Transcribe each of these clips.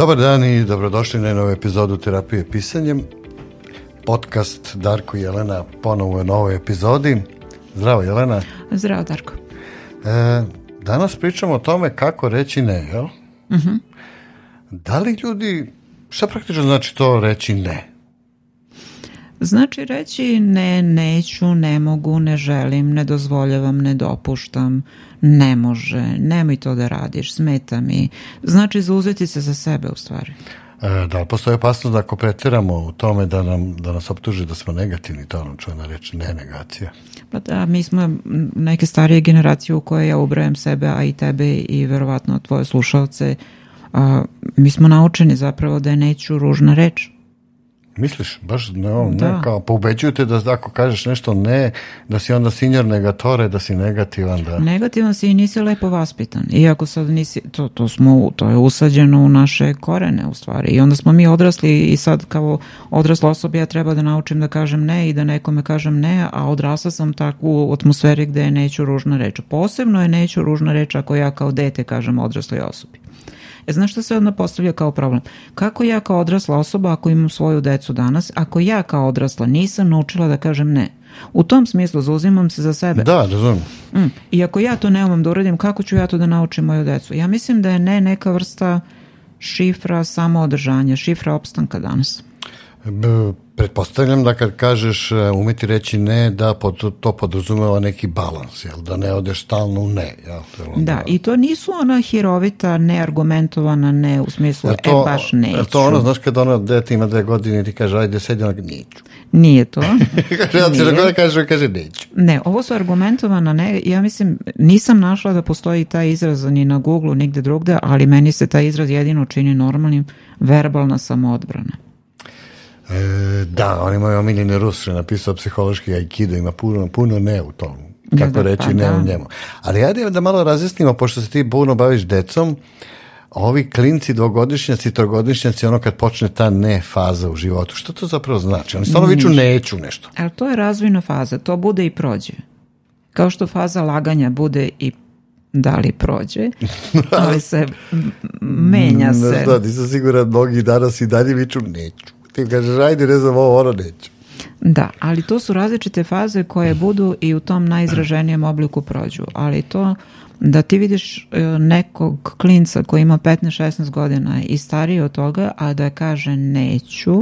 Dobar dan i dobrodošli na novu epizodu Terapije pisanjem. Podcast Darko i Jelena ponovo u na epizodi. Zdravo Jelena. Zdravo Darko. E, danas pričamo o tome kako reći ne, jel? Uh mhm. -huh. Da li ljudi, šta praktično znači to reći ne? Znači reći ne, neću, ne mogu, ne želim, ne dozvoljavam, ne dopuštam, ne može, nemoj to da radiš, smeta mi. Znači zauzeti se za sebe u stvari. E, da li postoje opasnost da ako pretiramo u tome da, nam, da nas optuži da smo negativni, to ono čuvena reč, ne negacija? Pa da, mi smo neke starije generacije u koje ja ubrajam sebe, a i tebe i verovatno tvoje slušalce, a, mi smo naučeni zapravo da je neću ružna reč Misliš, baš no, da. kao, pa te da ako kažeš nešto ne, da si onda sinjor negatore, da si negativan. Da. Negativan si i nisi lepo vaspitan. Iako sad nisi, to, to, smo, to je usađeno u naše korene u stvari. I onda smo mi odrasli i sad kao odrasla osoba ja treba da naučim da kažem ne i da nekome kažem ne, a odrasla sam tako u atmosferi gde neću ružna reč. Posebno je neću ružna reč ako ja kao dete kažem odrasloj osobi. E, znaš šta se onda postavlja kao problem? Kako ja kao odrasla osoba, ako imam svoju decu danas, ako ja kao odrasla nisam naučila da kažem ne, U tom smislu zauzimam se za sebe. Da, razumijem. Mm. I ako ja to ne umem da uradim, kako ću ja to da naučim moju decu? Ja mislim da je ne neka vrsta šifra samoodržanja, šifra opstanka danas. Pretpostavljam da kad kažeš e, umeti reći ne, da pod, to podrazumeva neki balans, jel? da ne odeš stalno u ne. Jel? Da, da, i to nisu ona hirovita, neargumentovana ne, u smislu, e, to, e baš neću. Je to ono, znaš, kad ona dete ima dve godine i ti kaže, ajde sedi, ono, neću. Nije to. kaže, ja ti da kaže, kaže, neću. Ne, ovo su argumentovana ne, ja mislim, nisam našla da postoji taj izraz ni na Google-u, nigde drugde, ali meni se taj izraz jedino čini normalnim, verbalna samoodbrana. E, da, on je moj omiljeni Rus, je napisao psihološki aikido, ima puno, puno ne u tom, da, Kako da, reći, pa, ne da. u njemu. Ali ajde da malo razjasnimo, pošto se ti puno baviš decom, ovi klinci, dvogodišnjaci, trogodišnjaci, ono kad počne ta ne faza u životu, što to zapravo znači? Oni stvarno mm. viču neću nešto. Ali to je razvojna faza, to bude i prođe. Kao što faza laganja bude i da li prođe, ali se menja se. Da, nisam siguran, mnogi danas i dalje viču neću ti kažeš ajde ne znam ovo, ono neću. Da, ali to su različite faze koje budu i u tom najizraženijem obliku prođu, ali to da ti vidiš e, nekog klinca koji ima 15-16 godina i stariji od toga, a da kaže neću,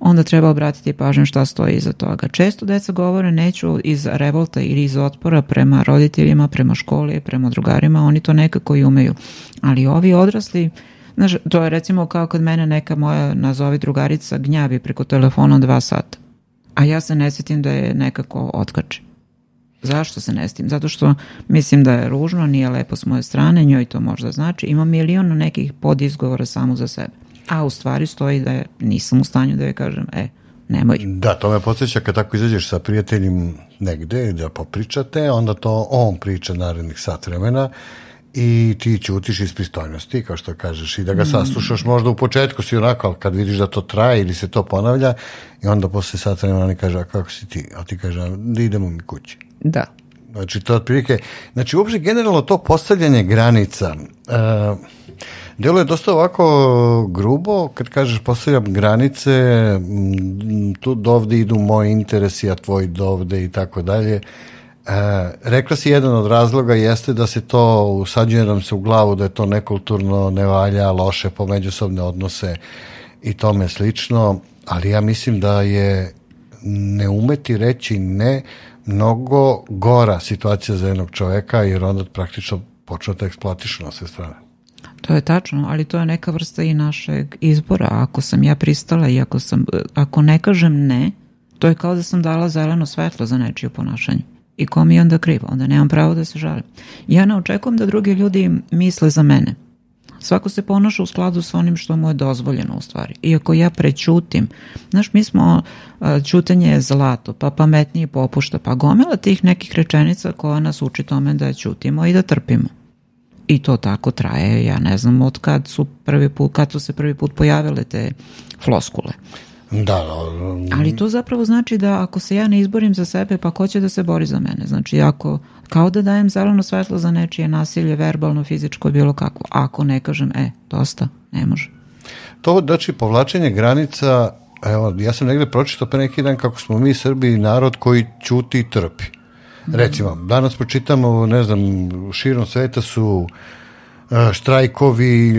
onda treba obratiti pažnju šta stoji iza toga. Često deca govore neću iz revolta ili iz otpora prema roditeljima, prema školi, prema drugarima, oni to nekako i umeju. Ali ovi odrasli Znaš, to je recimo kao kad mene neka moja, nazovi drugarica, gnjavi preko telefona dva sata. A ja se ne sjetim da je nekako otkače. Zašto se ne stim? Zato što mislim da je ružno, nije lepo s moje strane, njoj to možda znači. Ima milion nekih podizgovora samo za sebe. A u stvari stoji da je, nisam u stanju da joj kažem, e, nemoj. Da, to me podsjeća kad tako izađeš sa prijateljim negde da popričate, onda to on priča narednih sat vremena i ti ćutiš iz pristojnosti, kao što kažeš, i da ga saslušaš možda u početku si onako, ali kad vidiš da to traje ili se to ponavlja, i onda posle sat vremena oni kaže, a kako si ti? A ti kaže, da idemo mi kući. Da. Znači, to otprilike, znači, uopšte generalno to postavljanje granica, uh, e, Delo je dosta ovako grubo, kad kažeš postavljam granice, tu dovde idu moji interesi, a tvoji dovde i tako dalje. E, rekla si jedan od razloga jeste da se to usađuje nam se u glavu da je to nekulturno, nevalja, loše po međusobne odnose i tome slično, ali ja mislim da je ne umeti reći ne mnogo gora situacija za jednog čoveka jer onda praktično počne da eksploatišu na sve strane. To je tačno, ali to je neka vrsta i našeg izbora. Ako sam ja pristala i ako, sam, ako ne kažem ne, to je kao da sam dala zeleno svetlo za nečije ponašanje. I kom je onda krivo? Onda nemam pravo da se žalim. Ja ne očekujem da drugi ljudi misle za mene. Svako se ponaša u skladu sa onim što mu je dozvoljeno u stvari. Iako ja prećutim, znaš, mi smo, ćutanje je zlato, pa pametniji popušta, pa gomila tih nekih rečenica koja nas uči tome da ćutimo i da trpimo. I to tako traje, ja ne znam od kad su prvi put, kad su se prvi put pojavile te floskule. Da, da, Ali to zapravo znači da ako se ja ne izborim za sebe, pa ko će da se bori za mene? Znači, ako, kao da dajem zeleno svetlo za nečije nasilje, verbalno, fizičko, bilo kako. Ako ne kažem, e, dosta, ne može. To, znači, povlačenje granica, evo, ja sam negde pročitao pre neki dan kako smo mi Srbi narod koji ćuti i trpi. Da. Recimo, danas počitamo, ne znam, širom sveta su E, štrajkovi,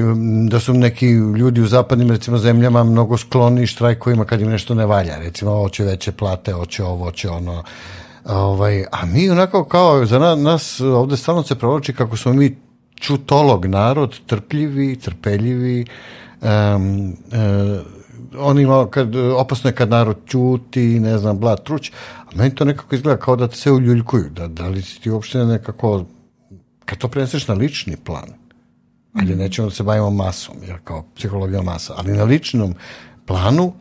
da su neki ljudi u zapadnim recimo zemljama mnogo skloni štrajkovima kad im nešto ne valja, recimo hoće veće plate, hoće ovo, hoće ono. Ovaj, a mi onako kao, za nas ovde stvarno se provlači kako smo mi čutolog narod, trpljivi, trpeljivi, um, um e, onima kad opasno je kad narod ćuti, ne znam, bla, truć, a meni to nekako izgleda kao da te se uljuljkuju, da, da li si ti uopšte nekako, kad to preneseš na lični plan, ali nećemo da se bavimo masom, jer kao psihologija masa. Ali na ličnom planu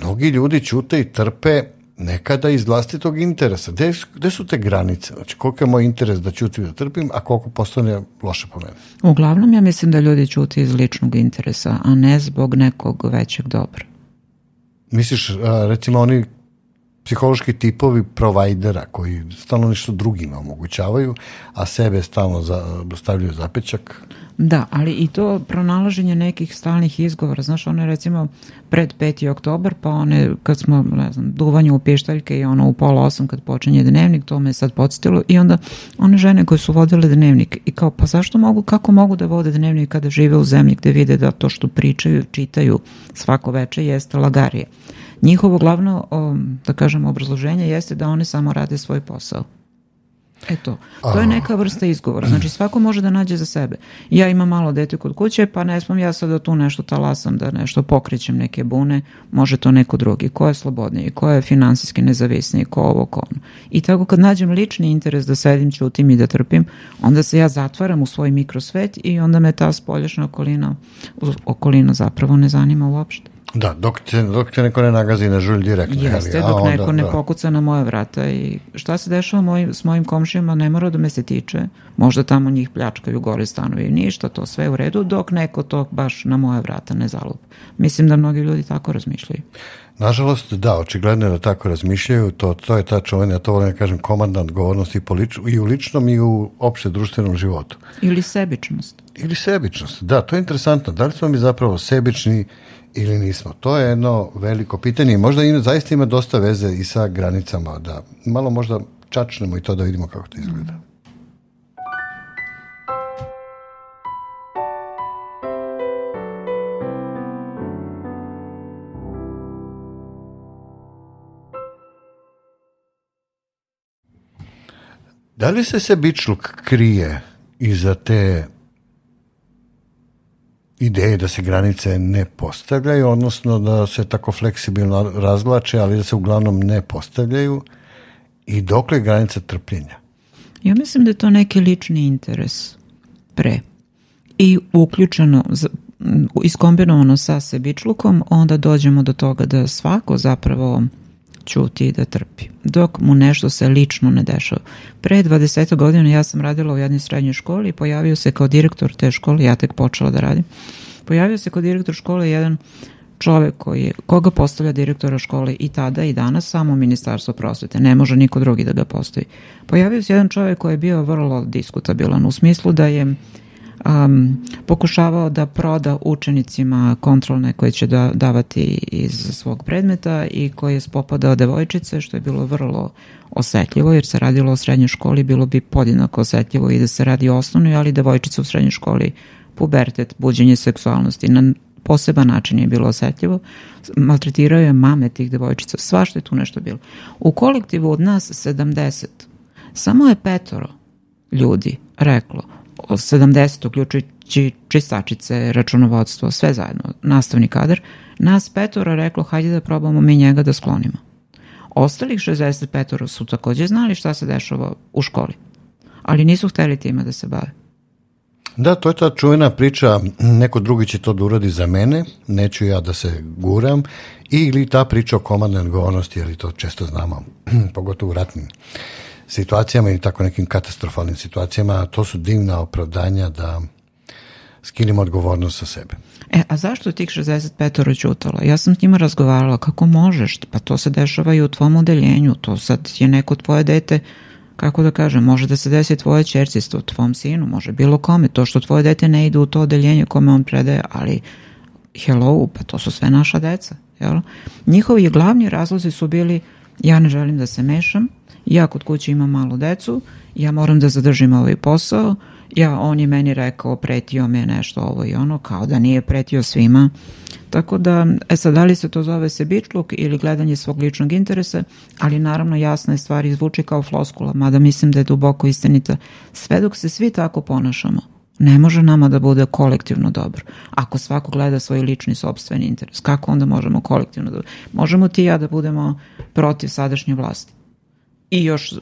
mnogi ljudi ćute i trpe nekada iz vlastitog interesa. Gde, gde su te granice? Znači, koliko je moj interes da ćutim da trpim, a koliko postane loše po mene? Uglavnom ja mislim da ljudi ćuti iz ličnog interesa, a ne zbog nekog većeg dobra. Misliš, recimo oni psihološki tipovi provajdera koji stalno nešto drugima omogućavaju, a sebe stalno za, stavljaju zapečak. Da, ali i to pronalaženje nekih stalnih izgovora, znaš, one recimo pred 5. oktobar, pa one kad smo, ne znam, duvanje u pještaljke i ono u pola osam kad počinje dnevnik, to me sad podsjetilo i onda one žene koje su vodile dnevnik i kao, pa zašto mogu, kako mogu da vode dnevnik kada žive u zemlji gde vide da to što pričaju, čitaju svako veče jeste lagarije. Njihovo glavno, da kažem, obrazloženje jeste da one samo rade svoj posao. Eto, to je neka vrsta izgovora. Znači svako može da nađe za sebe. Ja imam malo dete kod kuće, pa ne smem ja sad da tu nešto talasam, da nešto pokrećem neke bune, može to neko drugi. Ko je slobodniji, ko je finansijski nezavisniji, ko ovo, ko ono. I tako kad nađem lični interes da sedim, ćutim i da trpim, onda se ja zatvaram u svoj mikrosvet i onda me ta spoljašnja okolina, okolina zapravo ne zanima uopšte. Da, dok te, dok te neko ne nagazi na žulj direktno. Jeste, dok onda, neko ne da. pokuca na moje vrata i šta se dešava moj, s mojim komšijama ne mora da me se tiče. Možda tamo njih pljačkaju gore stanovi, ništa, to sve u redu, dok neko to baš na moje vrata ne zalup. Mislim da mnogi ljudi tako razmišljaju. Nažalost, da, očigledno je da tako razmišljaju, to, to je ta čovjena, ja to volim da kažem, komandna odgovornost i, polič, i u ličnom i u opšte društvenom životu. Ili sebičnost. Ili sebičnost, da, to je interesantno. Da li smo mi zapravo sebični ili nismo? To je jedno veliko pitanje. i Možda im, zaista ima dosta veze i sa granicama. Da malo možda čačnemo i to da vidimo kako to izgleda. Mm. Da li se Sebičluk krije iza te ideje da se granice ne postavljaju, odnosno da se tako fleksibilno razvlače, ali da se uglavnom ne postavljaju i dokle granica trpljenja. Ja mislim da je to neki lični interes pre i uključeno iskombinovano sa sebičlukom onda dođemo do toga da svako zapravo ćuti i da trpi, dok mu nešto se lično ne dešava. Pre 20 godina ja sam radila u jednoj srednjoj školi i pojavio se kao direktor te škole, ja tek počela da radim, pojavio se kao direktor škole jedan čovek koji je, koga postavlja direktora škole i tada i danas samo ministarstvo prosvete, ne može niko drugi da ga postavi. Pojavio se jedan čovek koji je bio vrlo diskutabilan u smislu da je um, pokušavao da proda učenicima kontrolne koje će da, davati iz svog predmeta i koji je spopadao devojčice, što je bilo vrlo osetljivo, jer se radilo o srednjoj školi, bilo bi podjednako osetljivo i da se radi o osnovnoj, ali devojčice u srednjoj školi, pubertet, buđenje seksualnosti, na poseban način je bilo osetljivo. Maltretirao je mame tih devojčica, svašta je tu nešto bilo. U kolektivu od nas 70, samo je petoro ljudi reklo, 70, uključujući čistačice, računovodstvo, sve zajedno, nastavni kadar, nas petora reklo hajde da probamo mi njega da sklonimo. Ostalih 65 su takođe znali šta se dešava u školi, ali nisu hteli time da se bave. Da, to je ta čuvena priča, neko drugi će to da uradi za mene, neću ja da se guram, ili ta priča o komadnoj odgovornosti, jer to često znamo, pogotovo u ratnim situacijama i tako nekim katastrofalnim situacijama, to su divna opravdanja da skinemo odgovornost sa sebe. E, a zašto tih 65-oro ćutalo? Ja sam s njima razgovarala, kako možeš? Pa to se dešava i u tvom odeljenju, to sad je neko tvoje dete, kako da kažem, može da se desi tvoje čerci, u tvom sinu, može bilo kome, to što tvoje dete ne ide u to odeljenje kome on predaje, ali hello, pa to su sve naša deca. Jel? Njihovi glavni razlozi su bili ja ne želim da se mešam, ja kod kuće imam malu decu, ja moram da zadržim ovaj posao, ja, on je meni rekao, pretio me nešto ovo i ono, kao da nije pretio svima. Tako da, e sad, da li se to zove sebičluk ili gledanje svog ličnog interesa, ali naravno jasna je stvar i zvuči kao floskula, mada mislim da je duboko istinita. Sve dok se svi tako ponašamo, ne može nama da bude kolektivno dobro. Ako svako gleda svoj lični sobstveni interes, kako onda možemo kolektivno dobro? Da- možemo ti ja da budemo protiv sadašnje vlasti, i još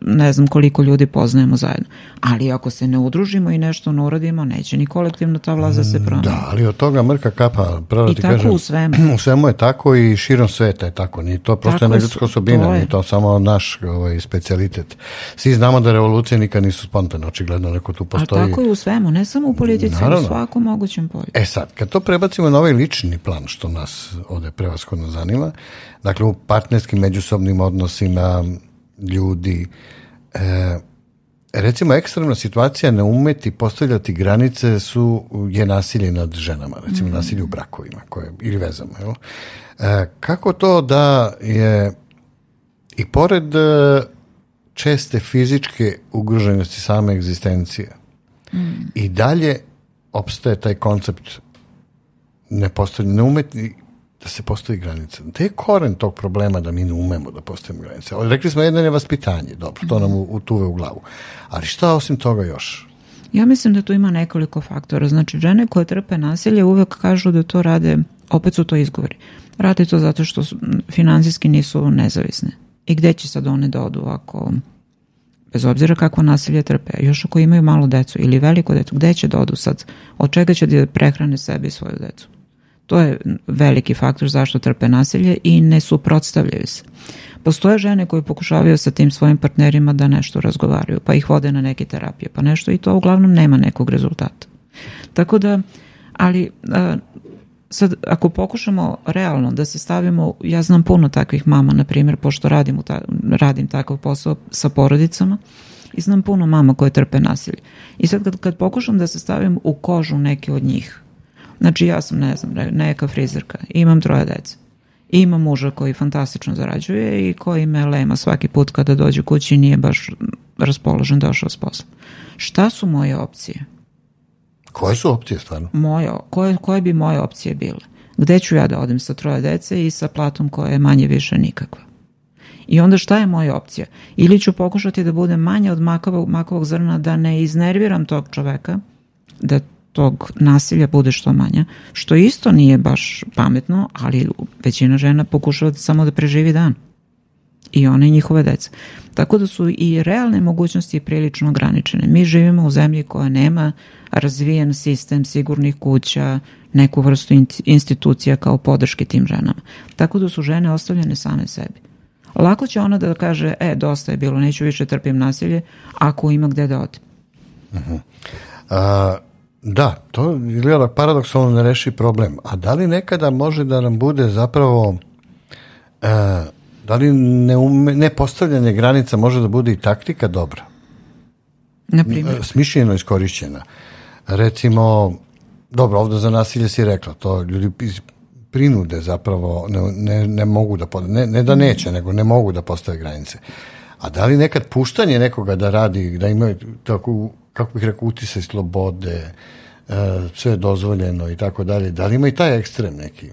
ne znam koliko ljudi poznajemo zajedno. Ali ako se ne udružimo i nešto ne uradimo, neće ni kolektivno ta vlast da se mm, promeni. Da, ali od toga mrka kapa, pravo da ti kažem. I tako kažem, u svemu. U svemu je tako i širom sveta je tako. Ni to prosto tako ljudska osobina, to je. ni to samo naš ovaj, specialitet. Svi znamo da revolucije nikad nisu spontane, očigledno neko tu postoji. Ali tako je u svemu, ne samo u politici, Naravno. u svakom mogućem polju. E sad, kad to prebacimo na ovaj lični plan, što nas ovde prevashodno zanima, dakle u partnerskim međusobnim odnosima, ljudi. E, recimo ekstremna situacija ne umeti postavljati granice su je nasilje nad ženama, recimo mm nasilje u brakovima koje, ili vezama. Jel? E, kako to da je i pored e, česte fizičke ugroženosti same egzistencije mm. i dalje opstaje taj koncept nepostavljanja, umeti, da se postoji granica. Da je koren tog problema da mi ne umemo da postavimo granice. Ali rekli smo jedno je dobro, to nam utuve u glavu. Ali šta osim toga još? Ja mislim da tu ima nekoliko faktora. Znači, žene koje trpe nasilje uvek kažu da to rade, opet su to izgovori. Rade to zato što su, financijski nisu nezavisne. I gde će sad one da odu ako bez obzira kako nasilje trpe, još ako imaju malo decu ili veliko decu, gde će da odu sad? Od čega će da prehrane sebi i svoju decu? To je veliki faktor zašto trpe nasilje i ne suprotstavljaju se. Postoje žene koje pokušavaju sa tim svojim partnerima da nešto razgovaraju, pa ih vode na neke terapije, pa nešto i to uglavnom nema nekog rezultata. Tako da, ali a, sad ako pokušamo realno da se stavimo, ja znam puno takvih mama, na primjer, pošto radim, ta, radim takav posao sa porodicama, i znam puno mama koje trpe nasilje. I sad kad, kad pokušam da se stavim u kožu neke od njih, Znači ja sam, ne znam, neka frizerka, imam troje dece. Imam muža koji fantastično zarađuje i koji me lema svaki put kada dođe kući nije baš raspoložen došao s posla. Šta su moje opcije? Koje su opcije stvarno? Moje, koje, koje bi moje opcije bile? Gde ću ja da odem sa troje dece i sa platom koja je manje više nikakva? I onda šta je moja opcija? Ili ću pokušati da budem manje od makovog, makovog zrna, da ne iznerviram tog čoveka, da tog nasilja bude što manja, što isto nije baš pametno, ali većina žena pokušava samo da preživi dan. I one i njihove deca. Tako da su i realne mogućnosti prilično ograničene. Mi živimo u zemlji koja nema razvijen sistem sigurnih kuća, neku vrstu institucija kao podrške tim ženama. Tako da su žene ostavljene same sebi. Lako će ona da kaže, e, dosta je bilo, neću više trpim nasilje, ako ima gde da odim. Uh mhm. -huh. A Da, to izgleda paradoksalno ne da reši problem. A da li nekada može da nam bude zapravo e, da li ne, ume, ne postavljanje granica može da bude i taktika dobra? Naprimjer? E, smišljeno iskorišćena. Recimo, dobro, ovde za nasilje si rekla, to ljudi iz prinude zapravo ne, ne, ne mogu da, ne, ne da neće, nego ne mogu da postave granice. A da li nekad puštanje nekoga da radi, da ima takvu kako bih rekao, utisaj slobode, e, sve je dozvoljeno i tako dalje. Da li ima i taj ekstrem neki?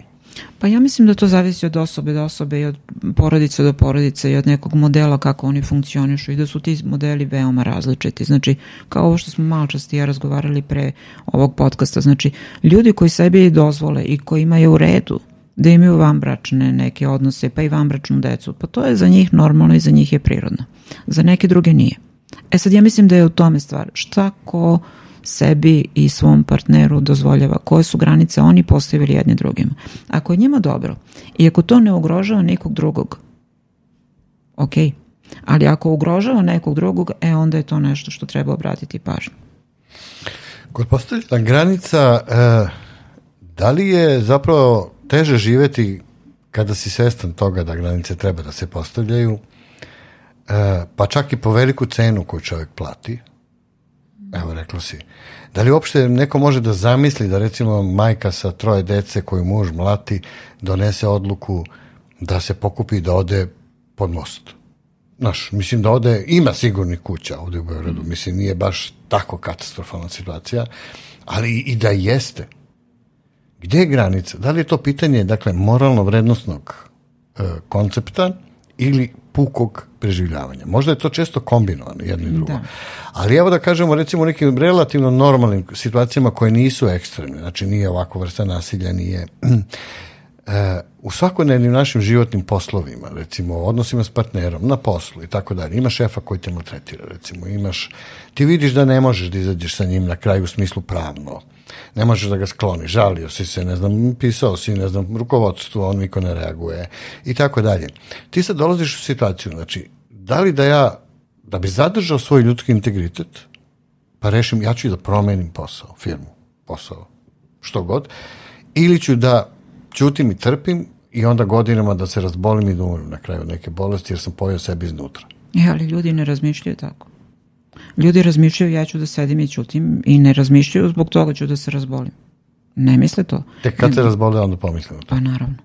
Pa ja mislim da to zavisi od osobe do osobe i od porodice do porodice i od nekog modela kako oni funkcionišu i da su ti modeli veoma različiti. Znači, kao ovo što smo malo časti ja razgovarali pre ovog podcasta, znači, ljudi koji sebi dozvole i koji imaju u redu da imaju vanbračne neke odnose, pa i vanbračnu decu, pa to je za njih normalno i za njih je prirodno. Za neke druge nije. E sad ja mislim da je u tome stvar. Šta ko sebi i svom partneru dozvoljava, koje su granice oni postavili jedni drugima. Ako je njima dobro i ako to ne ugrožava nekog drugog, ok, ali ako ugrožava nekog drugog, e onda je to nešto što treba obratiti pažnju. Kod postavljena granica, e, da li je zapravo teže živeti kada si svestan toga da granice treba da se postavljaju, E, pa čak i po veliku cenu koju čovjek plati, evo reklo si, da li uopšte neko može da zamisli da recimo majka sa troje dece koju muž mlati donese odluku da se pokupi da ode pod most? Znaš, mislim da ode, ima sigurni kuća ovde u Beogradu, mm. mislim nije baš tako katastrofalna situacija, ali i da jeste. Gde je granica? Da li je to pitanje, dakle, moralno-vrednostnog e, koncepta ili pukog preživljavanja. Možda je to često kombinovano jedno i drugo. Da. Ali evo da kažemo recimo u nekim relativno normalnim situacijama koje nisu ekstremne, znači nije ovako vrsta nasilja, nije e, u svakodnevnim našim životnim poslovima, recimo odnosima s partnerom, na poslu i tako dalje, imaš šefa koji te maltretira, recimo, imaš, ti vidiš da ne možeš da izađeš sa njim na kraju u smislu pravno, ne možeš da ga skloni, žalio si se, ne znam, pisao si, ne znam, rukovodstvo, on niko ne reaguje i tako dalje. Ti sad dolaziš u situaciju, znači, da li da ja, da bi zadržao svoj ljudski integritet, pa rešim, ja ću da promenim posao, firmu, posao, što god, ili ću da ćutim i trpim i onda godinama da se razbolim i da umrem na kraju neke bolesti jer sam pojao sebi iznutra. E, ali ljudi ne razmišljaju tako. Ljudi razmišljaju ja ću da sedim i ćutim i ne razmišljaju zbog toga ću da se razbolim. Ne misle to. Tek kad ne... se razbole onda pomisle na to. Pa naravno.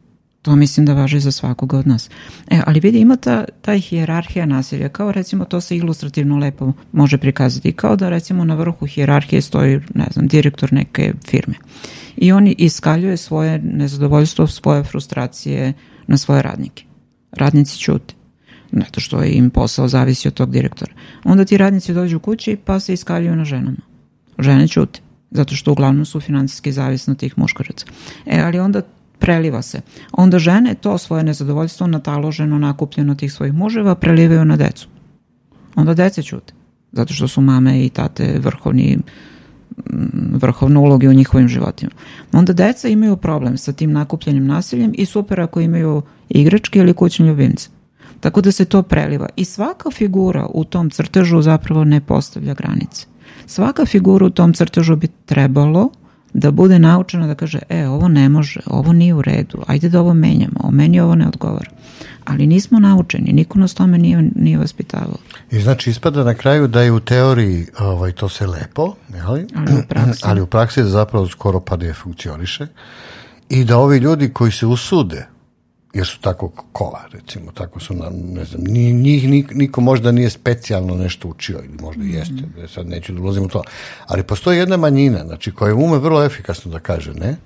To mislim da važi za svakoga od nas. E, ali vidi, ima ta, ta hijerarhija nasilja, kao recimo to se ilustrativno lepo može prikazati, kao da recimo na vrhu hijerarhije stoji, ne znam, direktor neke firme. I on iskaljuje svoje nezadovoljstvo, svoje frustracije na svoje radnike. Radnici ćute zato što im posao zavisi od tog direktora. Onda ti radnici dođu u kući pa se iskaljuju na ženama. Žene ćute, zato što uglavnom su financijski zavisne od tih muškaraca. E, ali onda preliva se. Onda žene to svoje nezadovoljstvo nataloženo, nakupljeno tih svojih muževa, prelivaju na decu. Onda dece ćute. Zato što su mame i tate vrhovni mm, vrhovne uloge u njihovim životima. Onda deca imaju problem sa tim nakupljenim nasiljem i super ako imaju igračke ili kućne ljubimce. Tako da se to preliva. I svaka figura u tom crtežu zapravo ne postavlja granice. Svaka figura u tom crtežu bi trebalo da bude naučeno da kaže, e, ovo ne može, ovo nije u redu, ajde da ovo menjamo, o meni ovo ne odgovara. Ali nismo naučeni, niko nas tome nije, nije vaspitavao. I znači ispada na kraju da je u teoriji ovaj, to se lepo, jeli? ali u praksi, ali u praksi zapravo skoro pa ne da funkcioniše i da ovi ljudi koji se usude jer su tako kola, recimo, tako su, na, ne znam, ni, njih niko možda nije specijalno nešto učio ili možda mhm. jeste, mm -hmm. sad neću da ulazim u to, ali postoji jedna manjina, znači, koja ume vrlo efikasno da kaže ne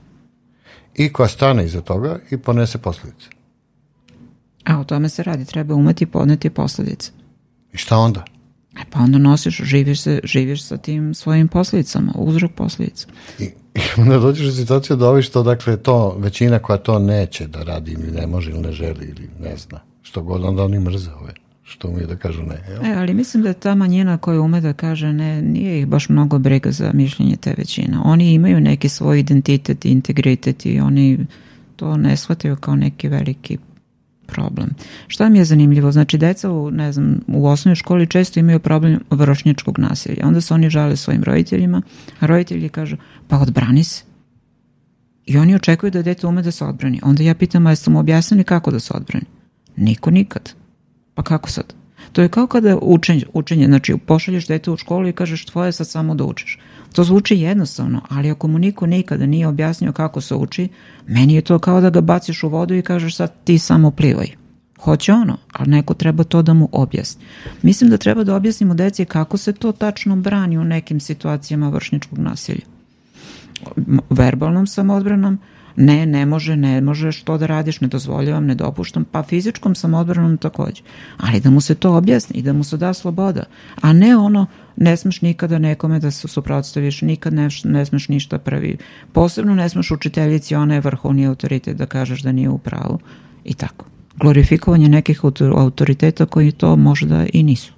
i koja stane iza toga i ponese posledice. A o tome se radi, treba umeti i podneti posledice. I šta onda? E pa onda nosiš, živiš, se, živiš sa tim svojim posledicama, uzrok posledica. I I onda dođeš u situaciju da ovi što, dakle, to, većina koja to neće da radi ili ne može ili ne želi ili ne zna, što god, onda oni mrze ove što mu je da kažu ne. Jel? E, ali mislim da ta manjina koja ume da kaže ne, nije ih baš mnogo briga za mišljenje te većine. Oni imaju neki svoj identitet i integritet i oni to ne shvataju kao neki veliki problem. Šta mi je zanimljivo? Znači, deca u, ne znam, u osnovnoj školi često imaju problem vršnjačkog nasilja. Onda se oni žale svojim roditeljima, a roditelji kažu, pa odbrani se. I oni očekuju da dete ume da se odbrani. Onda ja pitam, a jeste mu objasnili kako da se odbrani? Niko nikad. Pa kako sad? To je kao kada učenje, učenje znači pošalješ dete u školu i kažeš tvoje sad samo da učiš. To zvuči jednostavno, ali ako mu niko nikada nije objasnio kako se uči, meni je to kao da ga baciš u vodu i kažeš sad ti samo plivaj. Hoće ono, ali neko treba to da mu objasni. Mislim da treba da objasnimo deci kako se to tačno brani u nekim situacijama vršničkog nasilja. Verbalnom samodbranom, ne, ne može, ne može, što da radiš, ne dozvoljavam, ne dopuštam, pa fizičkom samodbranom takođe. Ali da mu se to objasni i da mu se da sloboda, a ne ono, ne smeš nikada nekome da se suprotstaviš, nikad ne, ne smeš ništa pravi. Posebno ne smeš učiteljici, ona je vrhovni autoritet da kažeš da nije u pravu i tako. Glorifikovanje nekih autoriteta koji to možda i nisu.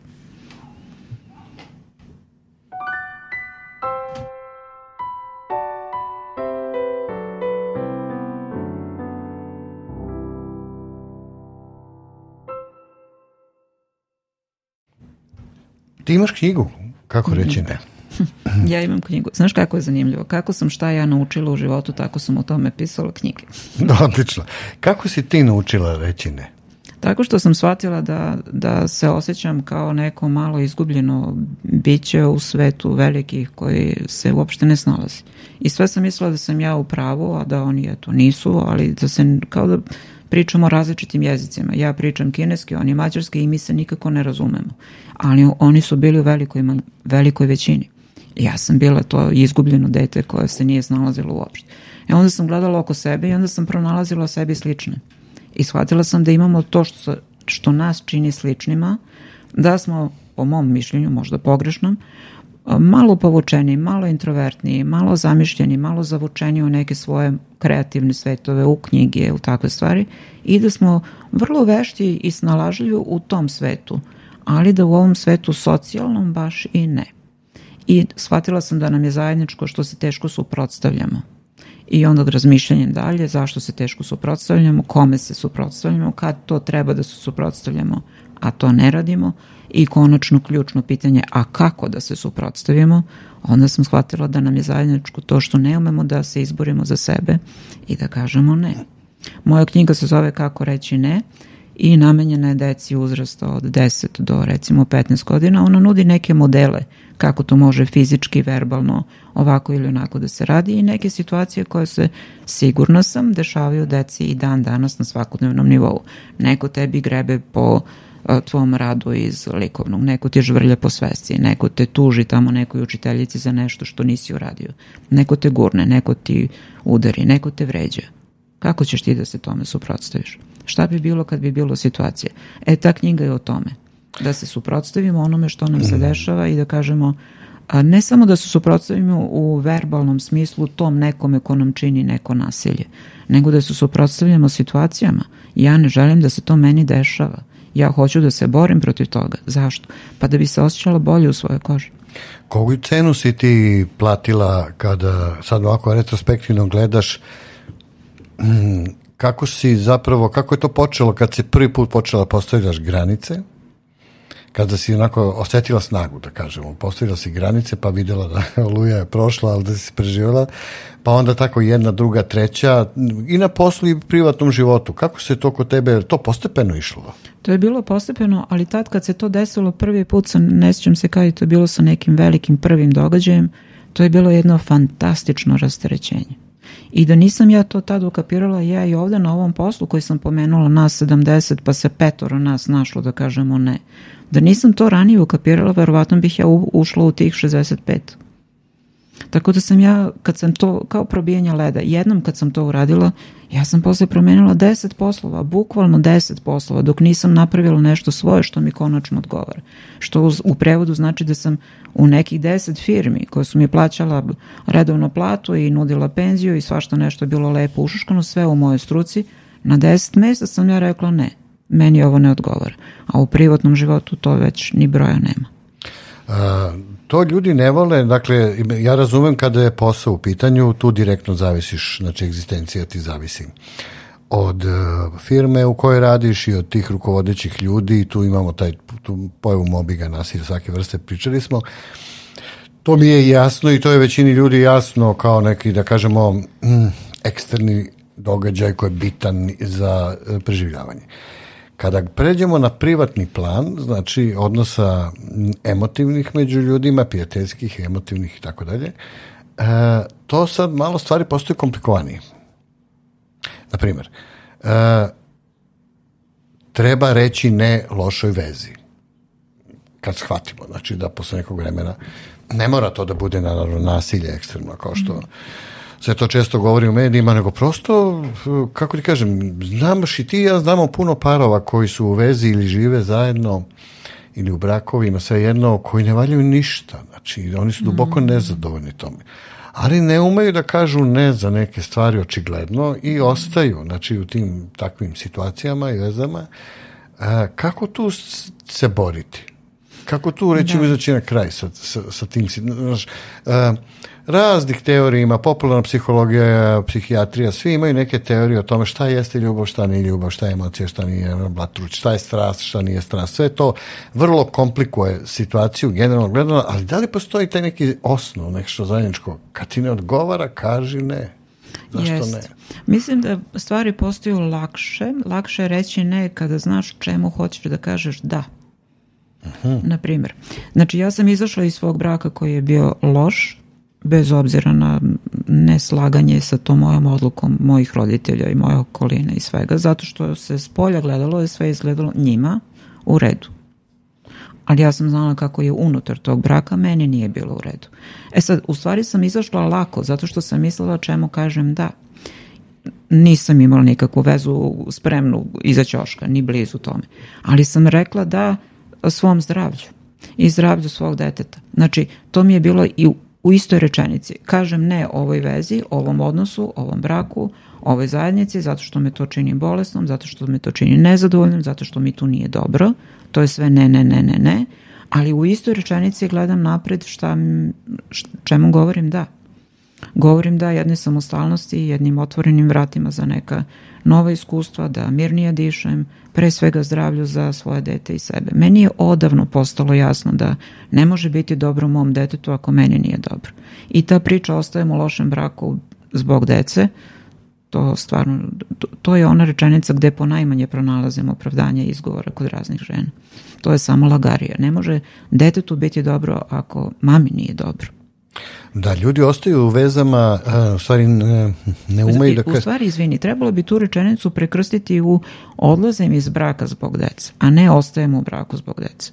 Ti imaš knjigu? Kako reći ne? ja imam knjigu. Znaš kako je zanimljivo? Kako sam šta ja naučila u životu, tako sam o tome pisala knjige. Da, Odlično. Kako si ti naučila reći ne? Tako što sam shvatila da, da se osjećam kao neko malo izgubljeno biće u svetu velikih koji se uopšte ne snalazi. I sve sam mislila da sam ja u pravu, a da oni eto nisu, ali da se kao da pričamo različitim jezicima. Ja pričam kineski, oni mađarski i mi se nikako ne razumemo ali oni su bili u velikoj, velikoj većini. ja sam bila to izgubljeno dete koje se nije znalazilo uopšte. I e, onda sam gledala oko sebe i onda sam pronalazila sebi slične. I shvatila sam da imamo to što, što nas čini sličnima, da smo, po mom mišljenju, možda pogrešnom, malo povučeni, malo introvertni, malo zamišljeni, malo zavučeni u neke svoje kreativne svetove, u knjige, u takve stvari i da smo vrlo vešti i snalažljivi u tom svetu ali da u ovom svetu socijalnom baš i ne. I shvatila sam da nam je zajedničko što se teško suprotstavljamo. I onda od razmišljanjem dalje zašto se teško suprotstavljamo, kome se suprotstavljamo, kad to treba da se suprotstavljamo, a to ne radimo. I konačno ključno pitanje, a kako da se suprotstavimo, onda sam shvatila da nam je zajedničko to što ne umemo da se izborimo za sebe i da kažemo ne. Moja knjiga se zove Kako reći ne i namenjena je deci uzrasta od 10 do recimo 15 godina. Ona nudi neke modele kako to može fizički, verbalno, ovako ili onako da se radi i neke situacije koje se, sigurno sam, dešavaju deci i dan danas na svakodnevnom nivou. Neko tebi grebe po e, tvom radu iz likovnog. Neko ti žvrlja po svesci, neko te tuži tamo nekoj učiteljici za nešto što nisi uradio. Neko te gurne, neko ti udari, neko te vređa. Kako ćeš ti da se tome suprotstaviš? Šta bi bilo kad bi bilo situacije? E, ta knjiga je o tome. Da se suprotstavimo onome što nam se mhm. dešava i da kažemo a ne samo da se suprotstavimo u verbalnom smislu tom nekome ko nam čini neko nasilje, nego da se suprotstavljamo situacijama. Ja ne želim da se to meni dešava. Ja hoću da se borim protiv toga. Zašto? Pa da bi se osjećala bolje u svojoj koži. Koju cenu si ti platila kada sad ovako retrospektivno gledaš Hmm, kako si zapravo, kako je to počelo kad si prvi put počela da postavljaš granice, kada si onako osetila snagu, da kažemo, postavila si granice pa videla da oluja je prošla, ali da si preživjela, pa onda tako jedna, druga, treća i na poslu i privatnom životu. Kako se to kod tebe, to postepeno išlo? To je bilo postepeno, ali tad kad se to desilo prvi put, sam, ne sjećam se kad je to bilo sa nekim velikim prvim događajem, to je bilo jedno fantastično rasterećenje i da nisam ja to tad ukapirala, ja i ovde na ovom poslu koji sam pomenula na 70 pa se petoro nas našlo da kažemo ne. Da nisam to ranije ukapirala, verovatno bih ja ušla u tih 65. Tako da sam ja, kad sam to, kao probijanje leda, jednom kad sam to uradila, ja sam posle promenila 10 poslova, bukvalno 10 poslova, dok nisam napravila nešto svoje što mi konačno odgovara. Što uz, u prevodu znači da sam u nekih 10 firmi koje su mi plaćala redovno platu i nudila penziju i svašta nešto bilo lepo ušuškano, sve u mojoj struci, na 10 mesta sam ja rekla ne, meni ovo ne odgovara. A u privatnom životu to već ni broja nema. A, to ljudi ne vole, dakle, ja razumem kada je posao u pitanju, tu direktno zavisiš, znači egzistencija ti zavisi od e, firme u kojoj radiš i od tih rukovodećih ljudi, i tu imamo taj tu pojavu mobiga, nasilja, svake vrste, pričali smo. To mi je jasno i to je većini ljudi jasno kao neki, da kažemo, mm, eksterni događaj koji je bitan za e, preživljavanje. Uh, Kada pređemo na privatni plan, znači odnosa emotivnih među ljudima, prijateljskih, emotivnih i tako dalje, e, to sad malo stvari postaju komplikovanije. Naprimjer, e, treba reći ne lošoj vezi. Kad shvatimo, znači da posle nekog vremena ne mora to da bude naravno nasilje ekstremno kao što mm se to često govori u medijima, nego prosto, kako ti kažem, znaš i ti ja znamo puno parova koji su u vezi ili žive zajedno ili u brakovima, sve jedno, koji ne valjaju ništa. Znači, oni su duboko mm. nezadovoljni tome. Ali ne umeju da kažu ne za neke stvari očigledno i mm. ostaju, znači, u tim takvim situacijama i vezama. A, e, kako tu se boriti? Kako tu, rećemo, da. izaći na kraj sa, sa, sa tim... Znači, a, e, raznih teorija ima, popularna psihologija, psihijatrija, svi imaju neke teorije o tome šta jeste ljubav, šta nije ljubav, šta je emocija, šta nije blatruć, šta je strast, šta nije strast. Sve to vrlo komplikuje situaciju generalno gledano, ali da li postoji taj neki osnov, nešto zajedničko? Kad ti ne odgovara, kaži ne. Zašto Jest. ne? Mislim da stvari postaju lakše. Lakše je reći ne kada znaš čemu hoćeš da kažeš da. Aha. Mhm. Naprimjer. Znači ja sam izašla iz svog braka koji je bio loš bez obzira na neslaganje sa tom mojom odlukom mojih roditelja i moje okoline i svega, zato što se s polja gledalo je sve izgledalo njima u redu. Ali ja sam znala kako je unutar tog braka, meni nije bilo u redu. E sad, u stvari sam izašla lako, zato što sam mislila čemu kažem da. Nisam imala nikakvu vezu spremnu iza ćoška, ni blizu tome. Ali sam rekla da svom zdravlju i zdravlju svog deteta. Znači, to mi je bilo i u istoj rečenici. Kažem ne ovoj vezi, ovom odnosu, ovom braku, ovoj zajednici, zato što me to čini bolesnom, zato što me to čini nezadovoljnim, zato što mi tu nije dobro. To je sve ne, ne, ne, ne, ne. Ali u istoj rečenici gledam napred šta, šta čemu govorim da. Govorim da jedne samostalnosti i jednim otvorenim vratima za neka nova iskustva, da mirnije dišem, pre svega zdravlju za svoje dete i sebe. Meni je odavno postalo jasno da ne može biti dobro mom detetu ako meni nije dobro. I ta priča ostajemo u lošem braku zbog dece, to stvarno, to je ona rečenica gde ponajmanje pronalazimo opravdanje i izgovora kod raznih žena. To je samo lagarija. Ne može detetu biti dobro ako mami nije dobro. Da, ljudi ostaju u vezama, u stvari ne, ne umeju da... U stvari, izvini, trebalo bi tu rečenicu prekrstiti u odlazem iz braka zbog dece, a ne ostajem u braku zbog dece.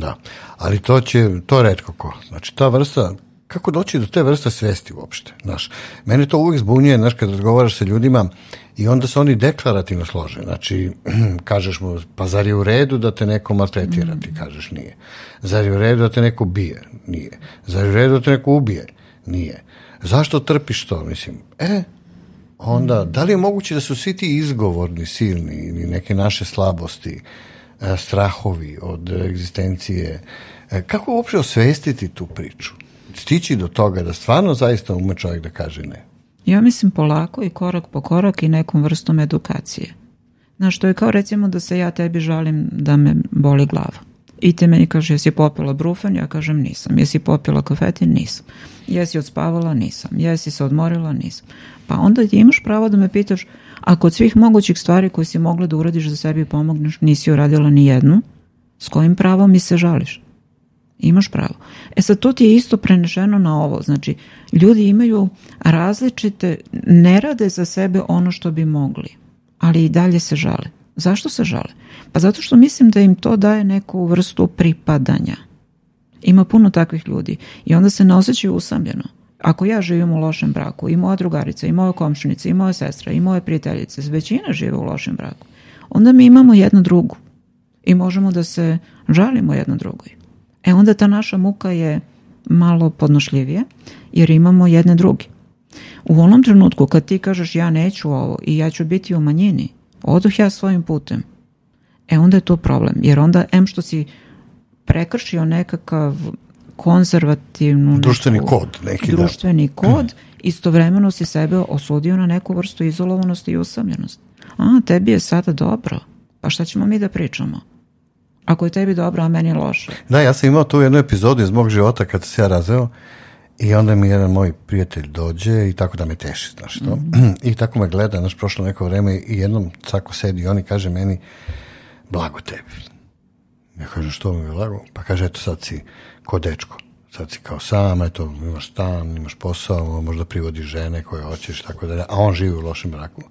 Da, ali to će, to redko ko. Znači, ta vrsta, kako doći do te vrste svesti uopšte, znaš. Mene to uvek zbunjuje, znaš, kad razgovaraš sa ljudima i onda se oni deklarativno slože. Znači, kažeš mu, pa zar je u redu da te neko maltretira, ti mm. kažeš nije. Zar je u redu da te neko bije? Nije. Zar je u redu da te neko ubije? Nije. Zašto trpiš to? Mislim, e, onda, da li je moguće da su svi ti izgovorni, silni ili neke naše slabosti, e, strahovi od egzistencije, e, kako uopšte osvestiti tu priču? Stići do toga da stvarno zaista ume čovjek da kaže ne. Ja mislim polako i korak po korak i nekom vrstom edukacije. Znaš, to je kao recimo da se ja tebi žalim da me boli glava. I te meni kaže, jesi popila brufan? Ja kažem nisam. Jesi popila kafetin? Nisam. Jesi odspavala? Nisam. Jesi se odmorila? Nisam. Pa onda ti imaš pravo da me pitaš a kod svih mogućih stvari koje si mogla da uradiš za sebi i pomogneš, nisi uradila ni jednu, s kojim pravom mi se žališ? Imaš pravo. E sad, to ti je isto prenešeno na ovo. Znači, ljudi imaju različite, ne rade za sebe ono što bi mogli, ali i dalje se žale. Zašto se žale? Pa zato što mislim da im to daje neku vrstu pripadanja. Ima puno takvih ljudi i onda se ne osjećaju usamljeno. Ako ja živim u lošem braku, i moja drugarica, i moja komšinica, i moja sestra, i moje prijateljice, većina žive u lošem braku, onda mi imamo jednu drugu i možemo da se žalimo jedno drugoj. E onda ta naša muka je malo podnošljivija jer imamo jedne druge. U onom trenutku kad ti kažeš ja neću ovo i ja ću biti u manjini, odoh ja svojim putem, e onda je to problem. Jer onda, em što si prekršio nekakav konzervativnu... Društveni neku, kod neki. Da. Društveni da. kod, istovremeno si sebe osudio na neku vrstu izolovanosti i usamljenosti. A, tebi je sada dobro. Pa šta ćemo mi da pričamo? Ako je tebi dobro, a meni loše. Da, ja sam imao tu jednu epizodu iz mog života kad se ja razveo i onda mi jedan moj prijatelj dođe i tako da me teši, znaš to. Mm -hmm. I tako me gleda, znaš, prošlo neko vreme i jednom tako sedi i oni kaže meni, blago tebi. Ja kažem, što mi je lago? Pa kaže, eto sad si ko dečko. Sad si kao sam, eto, imaš stan, imaš posao, možda privodiš žene koje hoćeš, tako da A on živi u lošem braku.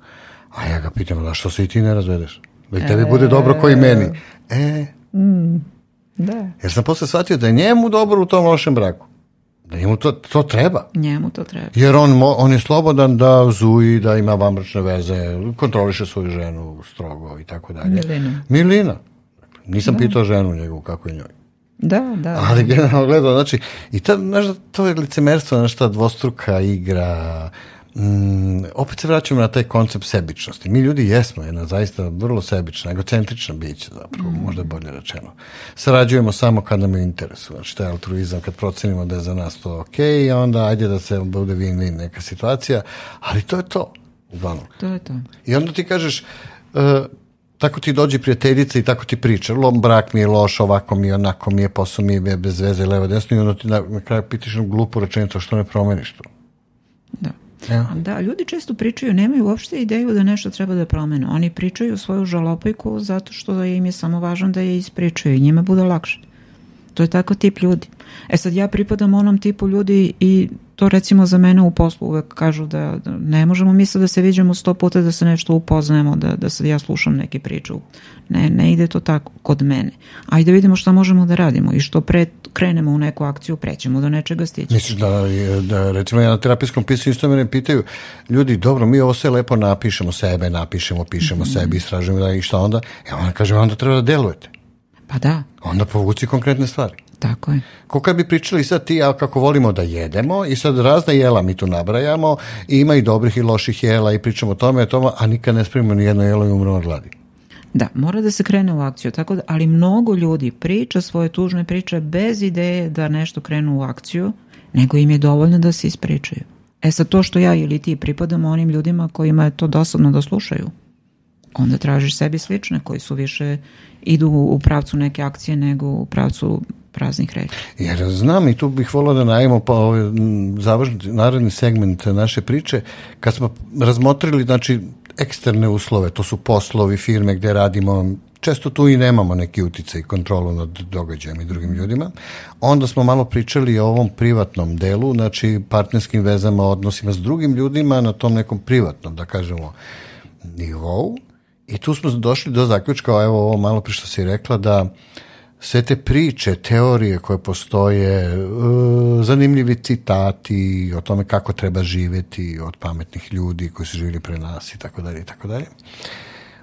A ja ga pitam, da što se i ti ne razvedeš? Da i tebi e... bude dobro koji meni. E, mm, da. Jer sam posle shvatio da je njemu dobro u tom lošem braku. Da njemu to, to treba. Njemu to treba. Jer on, on je slobodan da zuji, da ima vamračne veze, kontroliše svoju ženu strogo i tako dalje. Milina. Milina. Nisam da. pitao ženu njegovu kako je njoj. Da, da. Ali generalno gledao, znači, i ta, znaš, da to je licemerstvo, znaš, ta dvostruka igra, mm, opet se vraćamo na taj koncept sebičnosti. Mi ljudi jesmo jedna zaista vrlo sebična, egocentrična bića zapravo, mm. možda bolje rečeno. Sarađujemo samo kad nam je interesu, znači taj altruizam, kad procenimo da je za nas to ok, onda ajde da se bude win-win neka situacija, ali to je to, uglavnom. To je to. I onda ti kažeš, uh, tako ti dođe prijateljica i tako ti priča, lom brak mi je loš, ovako mi je, onako mi je, posao mi je bez veze, levo, desno i onda ti na, na kraju pitaš jednu glupu rečenicu, što ne promeniš to? Da. Ja. Da, ljudi često pričaju, nemaju uopšte ideju da nešto treba da promene. Oni pričaju svoju žalopajku zato što im je samo važno da je ispričaju i njima bude lakše. To je takav tip ljudi. E sad ja pripadam onom tipu ljudi i to recimo za mene u poslu uvek kažu da, da ne možemo mi sad da se viđamo sto puta da se nešto upoznajemo, da, da sad ja slušam neke priče. Ne, ne ide to tako kod mene. Ajde da vidimo šta možemo da radimo i što pre krenemo u neku akciju, prećemo do nečega stići. Misliš da, da recimo ja na terapijskom pisu isto mene pitaju, ljudi dobro mi ovo sve lepo napišemo sebe, napišemo, pišemo mm -hmm. sebi, istražujemo da i šta onda, ja e, onda kažem onda treba da delujete. Pa da. Onda povuci konkretne stvari. Tako je. Ko kad bi pričali sad ti, ali kako volimo da jedemo i sad razna jela mi tu nabrajamo i ima i dobrih i loših jela i pričamo o tome, o tome, a nikad ne spremimo ni jedno jelo i umremo od gladi. Da, mora da se krene u akciju, tako da, ali mnogo ljudi priča svoje tužne priče bez ideje da nešto krenu u akciju, nego im je dovoljno da se ispričaju. E sad to što ja ili ti pripadamo onim ljudima kojima je to dosadno da slušaju onda tražiš sebi slične koji su više idu u pravcu neke akcije nego u pravcu praznih reči. Jer znam i tu bih volao da najemo pa ovaj završni naredni segment naše priče kad smo razmotrili znači eksterne uslove, to su poslovi, firme gde radimo, često tu i nemamo neki uticaj i kontrolu nad događajem i drugim ljudima. Onda smo malo pričali o ovom privatnom delu, znači partnerskim vezama, odnosima s drugim ljudima na tom nekom privatnom, da kažemo, nivou. I tu smo došli do zaključka, evo ovo malo pre što si rekla, da sve te priče, teorije koje postoje, e, zanimljivi citati o tome kako treba živeti od pametnih ljudi koji su živjeli pre nas i tako dalje i tako dalje.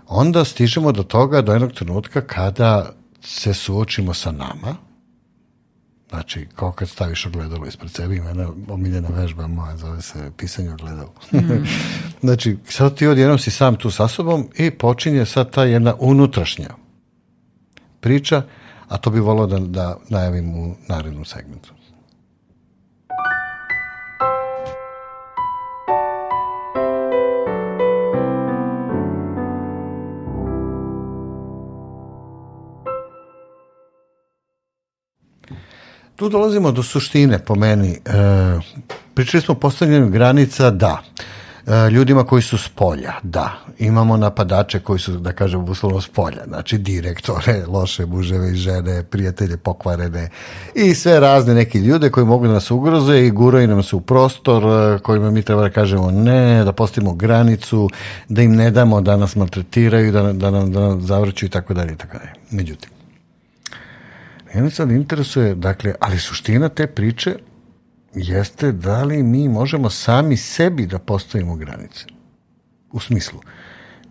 Onda stižemo do toga, do jednog trenutka kada se suočimo sa nama, Znači, kao kad staviš ogledalo ispred sebe, i mene omiljena vežba moja zove se pisanje ogledalo. Mm. znači, sad ti odjednom si sam tu sa sobom i počinje sad ta jedna unutrašnja priča, a to bi volao da, da najavim u narednom segmentu. tu dolazimo do suštine po meni. E, pričali smo o postavljanju granica, da. E, ljudima koji su s polja, da. Imamo napadače koji su, da kažem, uslovno s polja. Znači, direktore, loše muževe i žene, prijatelje pokvarene i sve razne neke ljude koji mogu da nas ugroze i guraju nam se u prostor e, kojima mi treba da kažemo ne, da postavimo granicu, da im ne damo da nas maltretiraju, da, da nam, da nam zavrću i tako dalje i tako dalje. Međutim, Mene sad interesuje, dakle, ali suština te priče jeste da li mi možemo sami sebi da postavimo granice. U smislu,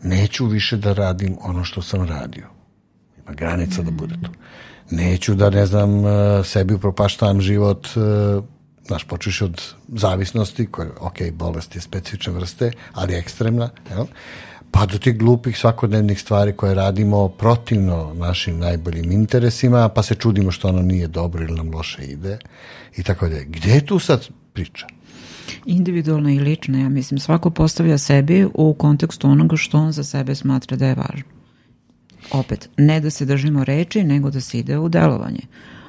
neću više da radim ono što sam radio. Ima granica da bude to. Neću da, ne znam, e, sebi upropaštavam život, e, znaš, počeš od zavisnosti, koja, ok, bolest je specifične vrste, ali ekstremna, jel? pa do tih glupih svakodnevnih stvari koje radimo protivno našim najboljim interesima, pa se čudimo što ono nije dobro ili nam loše ide i tako da. Gde je tu sad priča? Individualno i lično, ja mislim, svako postavlja sebi u kontekstu onoga što on za sebe smatra da je važno. Opet, ne da se držimo reči, nego da se ide u delovanje.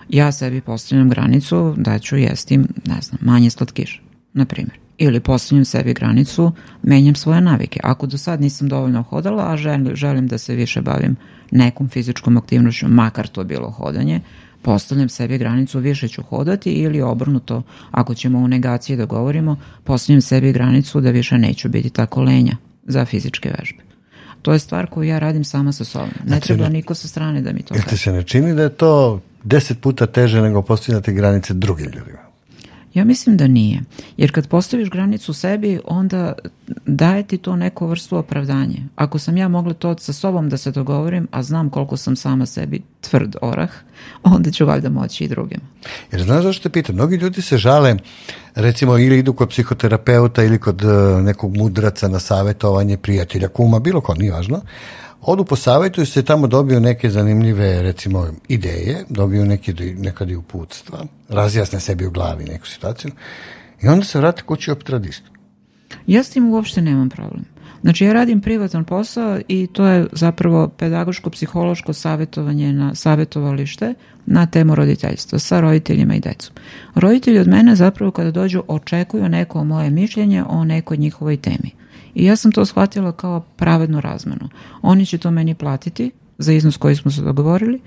Ja sebi postavljam granicu da ću jesti, ne znam, manje slatkiša, na primjer ili postavljam sebi granicu, menjam svoje navike. Ako do sad nisam dovoljno hodala, a želim, želim da se više bavim nekom fizičkom aktivnošću, makar to bilo hodanje, postavljam sebi granicu više ću hodati ili obrnuto, ako ćemo u negaciji da govorimo, postavljam sebi granicu da više neću biti tako lenja za fizičke vežbe. To je stvar koju ja radim sama sa sobom. Ne znači, treba niko sa strane da mi to kaže. Jel ti se ne čini da je to deset puta teže nego postavljati granice drugim ljudima? Ja mislim da nije. Jer kad postaviš granicu sebi, onda daje ti to neko vrstu opravdanje. Ako sam ja mogla to sa sobom da se dogovorim, a znam koliko sam sama sebi tvrd orah, onda ću valjda moći i drugim. Jer znaš zašto te pitam? Mnogi ljudi se žale, recimo ili idu kod psihoterapeuta ili kod e, nekog mudraca na savjetovanje, prijatelja, kuma, bilo ko, nije važno, odu posavetuju se, tamo dobiju neke zanimljive, recimo, ideje, dobiju neke, nekad i uputstva, razjasne sebi u glavi neku situaciju i onda se vrate kući optradistu. Ja s tim uopšte nemam problem. Znači ja radim privatan posao i to je zapravo pedagoško-psihološko savjetovanje na savjetovalište na temu roditeljstva sa roditeljima i decom. Roditelji od mene zapravo kada dođu očekuju neko moje mišljenje o nekoj njihovoj temi. I ja sam to shvatila kao pravednu razmenu. Oni će to meni platiti za iznos koji smo se dogovorili,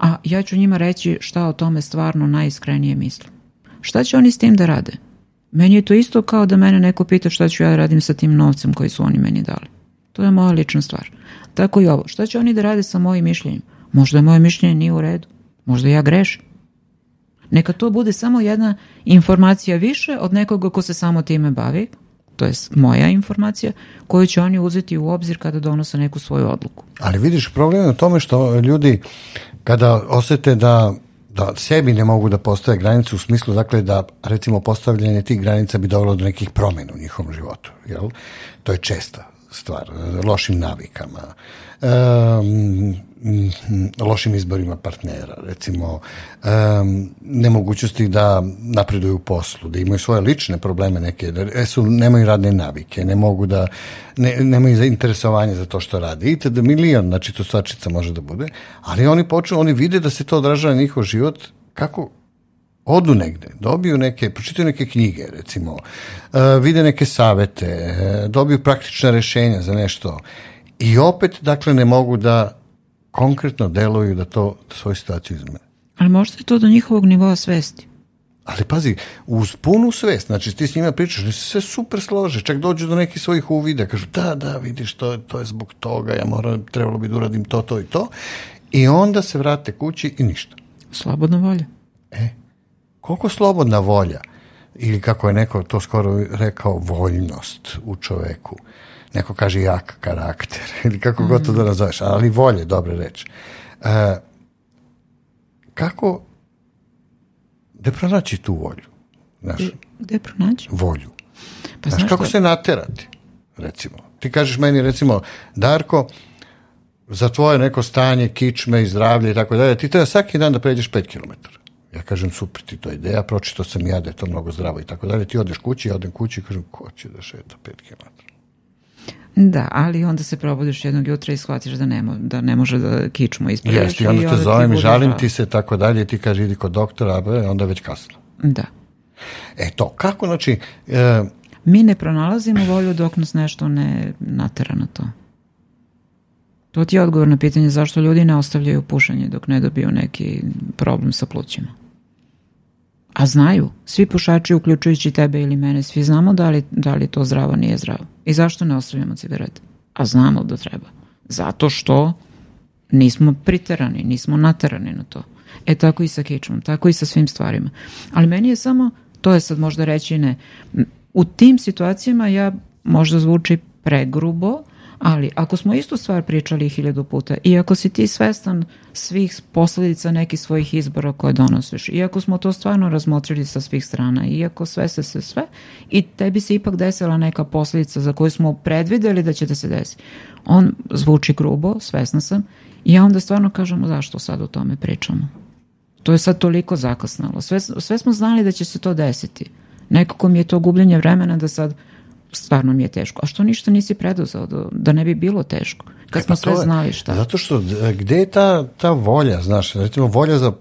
a ja ću njima reći šta o tome stvarno najiskrenije mislim. Šta će oni s tim da rade? Meni je to isto kao da mene neko pita šta ću ja da radim sa tim novcem koji su oni meni dali. To je moja lična stvar. Tako i ovo. Šta će oni da rade sa mojim mišljenjem? Možda moje mišljenje nije u redu. Možda ja grešim. Neka to bude samo jedna informacija više od nekoga ko se samo time bavi, to je moja informacija, koju će oni uzeti u obzir kada donose neku svoju odluku. Ali vidiš, problem je u tome što ljudi kada osete da da sebi ne mogu da postave granice u smislu dakle da recimo postavljanje tih granica bi dovelo do nekih promjena u njihovom životu, jel? To je česta stvar, lošim navikama. Um, Mhm, lošim izborima partnera, recimo um, nemogućnosti da napreduju u poslu, da imaju svoje lične probleme neke, da e, su, nemaju radne navike, ne mogu da, ne, nemaju zainteresovanje za to što rade. I da milion, znači to svačica može da bude, ali oni počnu, oni vide da se to odražava na njihov život, kako, odu negde, dobiju neke, pročitaju neke knjige, recimo, e, vide neke savete, e, dobiju praktična rešenja za nešto i opet, dakle, ne mogu da konkretno deluju da to da svoju situaciju izmene. Ali možda je to do njihovog nivoa svesti. Ali pazi, uz punu svest, znači ti s njima pričaš, oni se sve super slože, čak dođu do nekih svojih uvida, kažu da, da, vidiš, to, to je zbog toga, ja moram, trebalo bi da uradim to, to i to. I onda se vrate kući i ništa. Slobodna volja. E, koliko slobodna volja, ili kako je neko to skoro rekao, voljnost u čoveku, neko kaže jak karakter, ili kako mm -hmm. god da nazoveš, ali volje, dobre reči. Uh, kako, da pronaći tu volju? Znaš, gde pronaći? Volju. Pa znaš, znaš kako da... se naterati, recimo? Ti kažeš meni, recimo, Darko, za tvoje neko stanje, kičme i zdravlje i tako dalje, ti treba svaki dan da pređeš 5 km. Ja kažem, super ti to ideja, pročito sam ja da je to mnogo zdravo i tako dalje. Ti odeš kući, ja odem kući i kažem, ko će da šeta 5 km? Da, ali onda se probudiš jednog jutra i shvatiš da ne, da ne može da kičmo ispravljaš. Jeste, onda, te zovem i žalim ti se tako dalje, ti kaže idi kod doktora, a onda već kasno. Da. E to, kako, znači... E... Mi ne pronalazimo volju dok nas nešto ne natera na to. To ti je odgovor na pitanje zašto ljudi ne ostavljaju pušenje dok ne dobiju neki problem sa plućima. A znaju, svi pušači, uključujući tebe ili mene, svi znamo da li, da li to zdravo nije zdravo. I zašto ne ostavljamo cigarete? A znamo da treba. Zato što nismo priterani, nismo naterani na to. E tako i sa kičmom, tako i sa svim stvarima. Ali meni je samo, to je sad možda reći ne, u tim situacijama ja možda zvuči pregrubo, Ali ako smo istu stvar pričali hiljadu puta i ako si ti svestan svih posledica nekih svojih izbora koje donosiš i ako smo to stvarno razmotrili sa svih strana i ako sveste se sve i tebi se ipak desila neka posledica za koju smo predvideli da će da se desi. On zvuči grubo, svesna sam i ja onda stvarno kažem zašto sad o tome pričamo. To je sad toliko zakasnalo. Sve, sve smo znali da će se to desiti. Nekako mi je to gubljenje vremena da sad stvarno mi je teško. A što ništa nisi preduzao da, da ne bi bilo teško? Kad e, pa sve je, znali šta. Zato što e, gde je ta, ta volja, znaš, recimo volja za,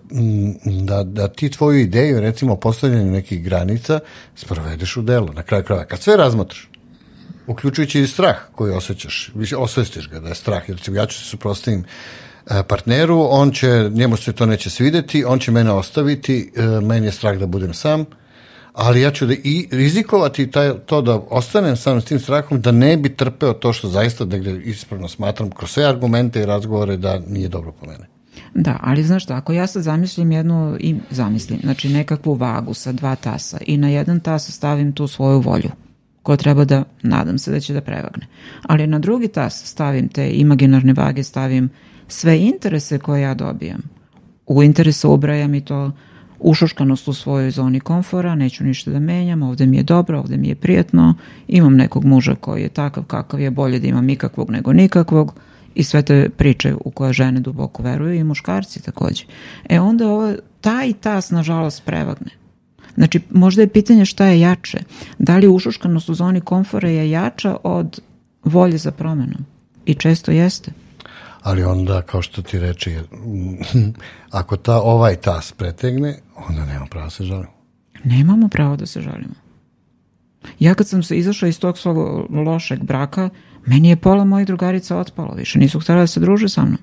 da, da ti tvoju ideju, recimo postavljanje nekih granica, sprovedeš u delo, na kraju kraja, kad sve razmotriš, uključujući i strah koji osjećaš, osvestiš ga da je strah, jer ja ću se suprostavim e, partneru, on će, njemu se to neće svideti, on će mene ostaviti, e, meni je strah da budem sam, ali ja ću da i rizikovati taj, to da ostanem sam s tim strahom, da ne bi trpeo to što zaista negde ispravno smatram kroz sve argumente i razgovore da nije dobro po mene. Da, ali znaš šta, ako ja sad zamislim jednu, i zamislim, znači nekakvu vagu sa dva tasa i na jedan tas stavim tu svoju volju, koja treba da, nadam se da će da prevagne. Ali na drugi tas stavim te imaginarne vage, stavim sve interese koje ja dobijam. U interese ubrajam i to ušuškanost u svojoj zoni komfora, neću ništa da menjam, ovde mi je dobro, ovde mi je prijetno, imam nekog muža koji je takav kakav je, bolje da imam ikakvog nego nikakvog i sve te priče u koje žene duboko veruju i muškarci takođe. E onda ovo, taj tas nažalost prevagne. Znači, možda je pitanje šta je jače. Da li ušuškanost u zoni komfora je jača od volje za promenom? I često jeste ali onda, kao što ti reče, ako ta ovaj tas pretegne, onda nema prava da se žalimo. Nemamo pravo da se žalimo. Ja kad sam se izašla iz tog svog lošeg braka, meni je pola mojih drugarica otpalo više. Nisu htjela da se druže sa mnom.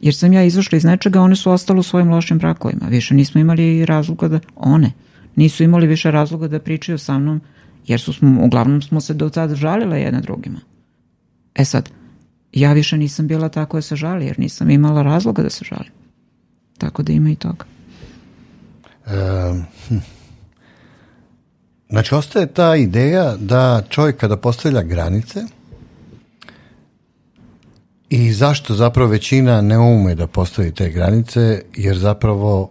Jer sam ja izašla iz nečega, one su ostale u svojim lošim brakovima. Više nismo imali razloga da... One nisu imali više razloga da pričaju sa mnom, jer su smo, uglavnom smo se do tada žalile jedna drugima. E sad, ja više nisam bila ta koja se žali, jer nisam imala razloga da se žalim. Tako da ima i toga. E, hm. Znači, ostaje ta ideja da čovjek kada postavlja granice i zašto zapravo većina ne ume da postavi te granice, jer zapravo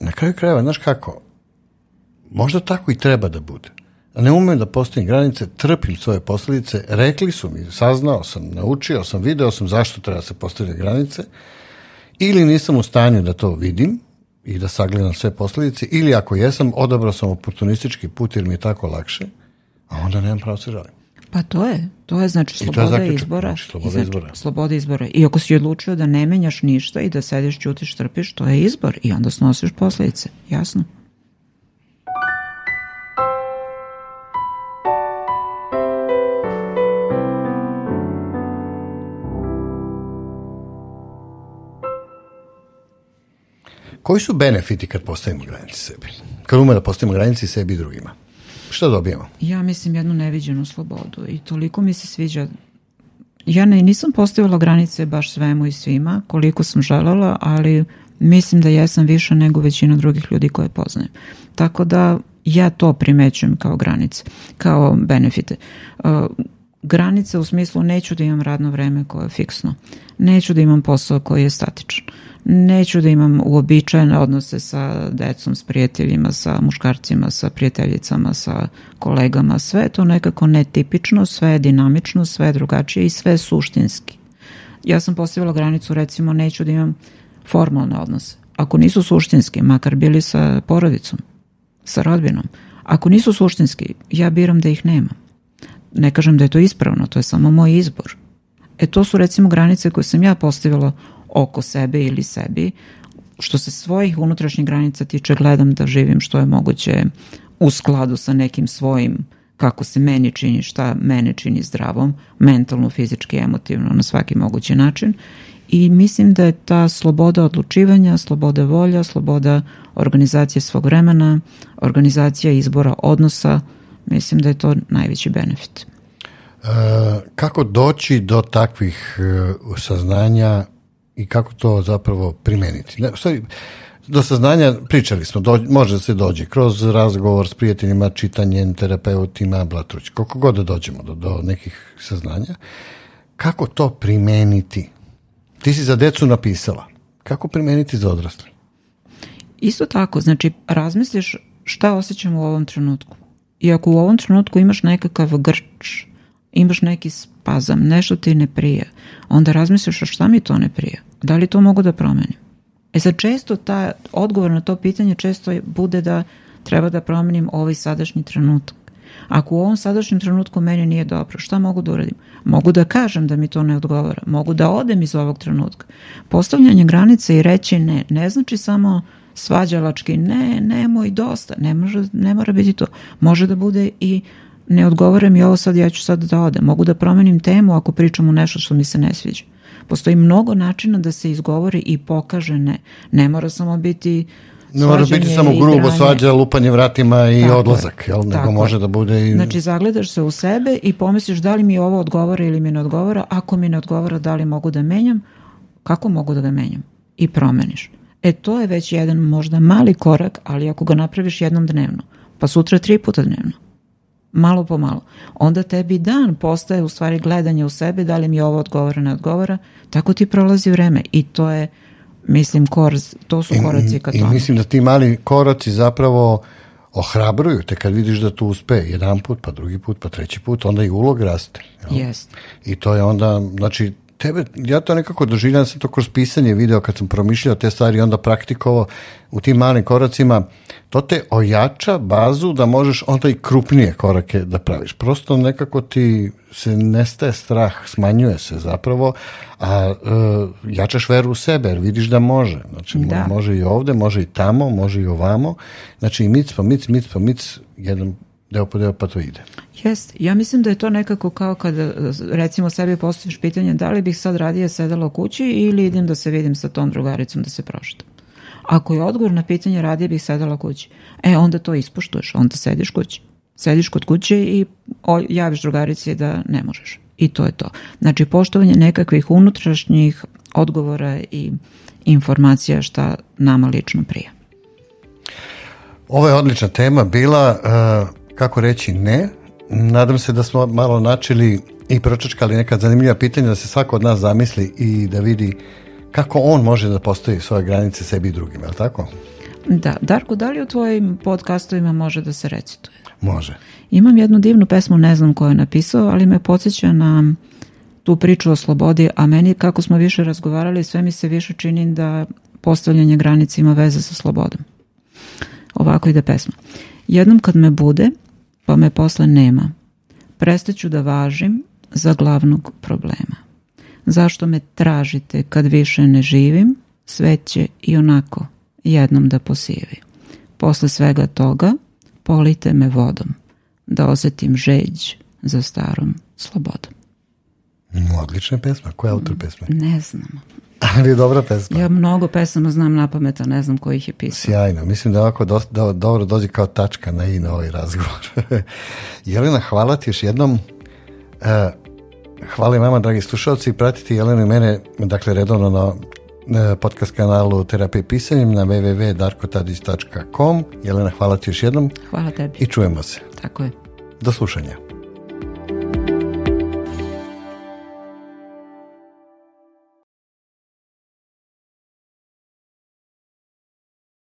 na kraju krajeva, znaš kako, možda tako i treba da bude. Ne umem da postavim granice, trpim svoje posledice, rekli su mi, saznao sam, naučio sam, video sam zašto treba da se postavljaju granice, ili nisam u stanju da to vidim i da sagledam sve posledice, ili ako jesam, odabrao sam oportunistički put jer mi je tako lakše, a onda nemam pravo da se žalim. Pa to je, to je znači sloboda je izbora. Znači, sloboda, znači, izbora. sloboda izbora. I ako si odlučio da ne menjaš ništa i da sediš, ćutiš, trpiš, to je izbor i onda snosiš posledice, jasno? Koji su benefiti kad postavimo granice sebi? Kad ume da postavimo granice sebi i drugima? Šta dobijemo? Ja mislim jednu neviđenu slobodu i toliko mi se sviđa ja ne, nisam postavila granice baš svemu i svima koliko sam želela, ali mislim da jesam više nego većina drugih ljudi koje poznajem. Tako da ja to primećujem kao granice, kao benefite. Uh, granice u smislu neću da imam radno vreme koje je fiksno, neću da imam posao koji je statičan, neću da imam uobičajene odnose sa decom, s prijateljima, sa muškarcima, sa prijateljicama, sa kolegama. Sve je to nekako netipično, sve je dinamično, sve je drugačije i sve je suštinski. Ja sam postavila granicu, recimo, neću da imam formalne odnose. Ako nisu suštinski, makar bili sa porodicom, sa rodbinom, ako nisu suštinski, ja biram da ih nemam. Ne kažem da je to ispravno, to je samo moj izbor. E to su recimo granice koje sam ja postavila oko sebe ili sebi. Što se svojih unutrašnjih granica tiče, gledam da živim što je moguće u skladu sa nekim svojim kako se meni čini, šta mene čini zdravom, mentalno, fizički, emotivno, na svaki mogući način. I mislim da je ta sloboda odlučivanja, sloboda volja, sloboda organizacije svog vremena, organizacija izbora odnosa, mislim da je to najveći benefit. E, kako doći do takvih e, saznanja i kako to zapravo primeniti. Ne, sorry, do saznanja pričali smo, dođe, može da se dođe kroz razgovor s prijateljima, čitanjem, terapeutima, blatuć, koliko god da dođemo do, do nekih saznanja. Kako to primeniti? Ti si za decu napisala. Kako primeniti za odrasle? Isto tako, znači razmisliš šta osjećam u ovom trenutku. I ako u ovom trenutku imaš nekakav grč, imaš neki pa za nešto ti ne prija, onda razmisliš a šta mi to ne prija, da li to mogu da promenim. E sad često ta, odgovor na to pitanje često bude da treba da promenim ovaj sadašnji trenutak. Ako u ovom sadašnjem trenutku meni nije dobro, šta mogu da uradim? Mogu da kažem da mi to ne odgovara, mogu da odem iz ovog trenutka. Postavljanje granice i reći ne, ne znači samo svađalački, ne, nemoj, dosta, ne, može, ne mora biti to. Može da bude i ne odgovore mi ovo sad, ja ću sad da odem. Mogu da promenim temu ako pričam o nešto što mi se ne sviđa. Postoji mnogo načina da se izgovori i pokaže ne. Ne mora samo biti ne mora biti samo grubo svađa, lupanje vratima i tako odlazak, jel? nego može da bude i... Znači, zagledaš se u sebe i pomisliš da li mi ovo odgovara ili mi ne odgovara. Ako mi ne odgovara, da li mogu da menjam? Kako mogu da ga menjam? I promeniš. E, to je već jedan možda mali korak, ali ako ga napraviš jednom dnevno, pa sutra tri puta dnevno, malo po malo, onda tebi dan postaje u stvari gledanje u sebe, da li mi ovo odgovara, ne odgovara, tako ti prolazi vreme i to je, mislim, korz, to su koraci ka tome. I mislim da ti mali koraci zapravo ohrabruju te kad vidiš da to uspe jedan put, pa drugi put, pa treći put, onda i ulog raste. Jel? Jest. I to je onda, znači, tebe, ja to nekako doživljam, sam to kroz pisanje video kad sam promišljao te stvari onda praktikovao u tim malim koracima, to te ojača bazu da možeš onda i krupnije korake da praviš. Prosto nekako ti se nestaje strah, smanjuje se zapravo, a e, jačaš veru u sebe, jer vidiš da može. Znači, da. može i ovde, može i tamo, može i ovamo. Znači, i mic po mic, mic po mic, jedan deo po deo pa to ide. Jeste. Ja mislim da je to nekako kao kada e, recimo sebi postaviš pitanje da li bih sad radije sedela u kući ili idem da se vidim sa tom drugaricom da se prošetam. Ako je odgovor na pitanje radije bih sedela kući, e onda to ispoštuješ, onda sediš kući. Sediš kod kuće i javiš drugarici da ne možeš. I to je to. Znači poštovanje nekakvih unutrašnjih odgovora i informacija šta nama lično prija. Ovo je odlična tema bila. Uh kako reći ne. Nadam se da smo malo načeli i pročačkali neka zanimljiva pitanja da se svako od nas zamisli i da vidi kako on može da postoji svoje granice sebi i drugim, je li tako? Da. Darko, da li u tvojim podcastovima može da se recituje? Može. Imam jednu divnu pesmu, ne znam ko je napisao, ali me podsjeća na tu priču o slobodi, a meni kako smo više razgovarali, sve mi se više čini da postavljanje granica ima veze sa slobodom. Ovako ide pesma. Jednom kad me bude, pa me posle nema. Prestaću da važim za glavnog problema. Zašto me tražite kad više ne živim? Sve će i onako jednom da posijevi. Posle svega toga polite me vodom da osjetim žeđ za starom slobodom. Odlična pesma. Koja je autor pesme? Ne znam. Ali je dobra pesma. Ja mnogo pesama znam na pamet, a ne znam koji ih je pisao. Sjajno. Mislim da ovako dosta, do, da, dobro dođe kao tačka na i na ovaj razgovor. Jelena, hvala ti još jednom. Uh, hvala i vama, dragi slušalci. Pratite Jelenu i mene, dakle, redovno na e, podcast kanalu Terapije pisanjem na www.darkotadić.com Jelena, hvala ti još jednom. Hvala tebi. I čujemo se. Tako je. Do slušanja.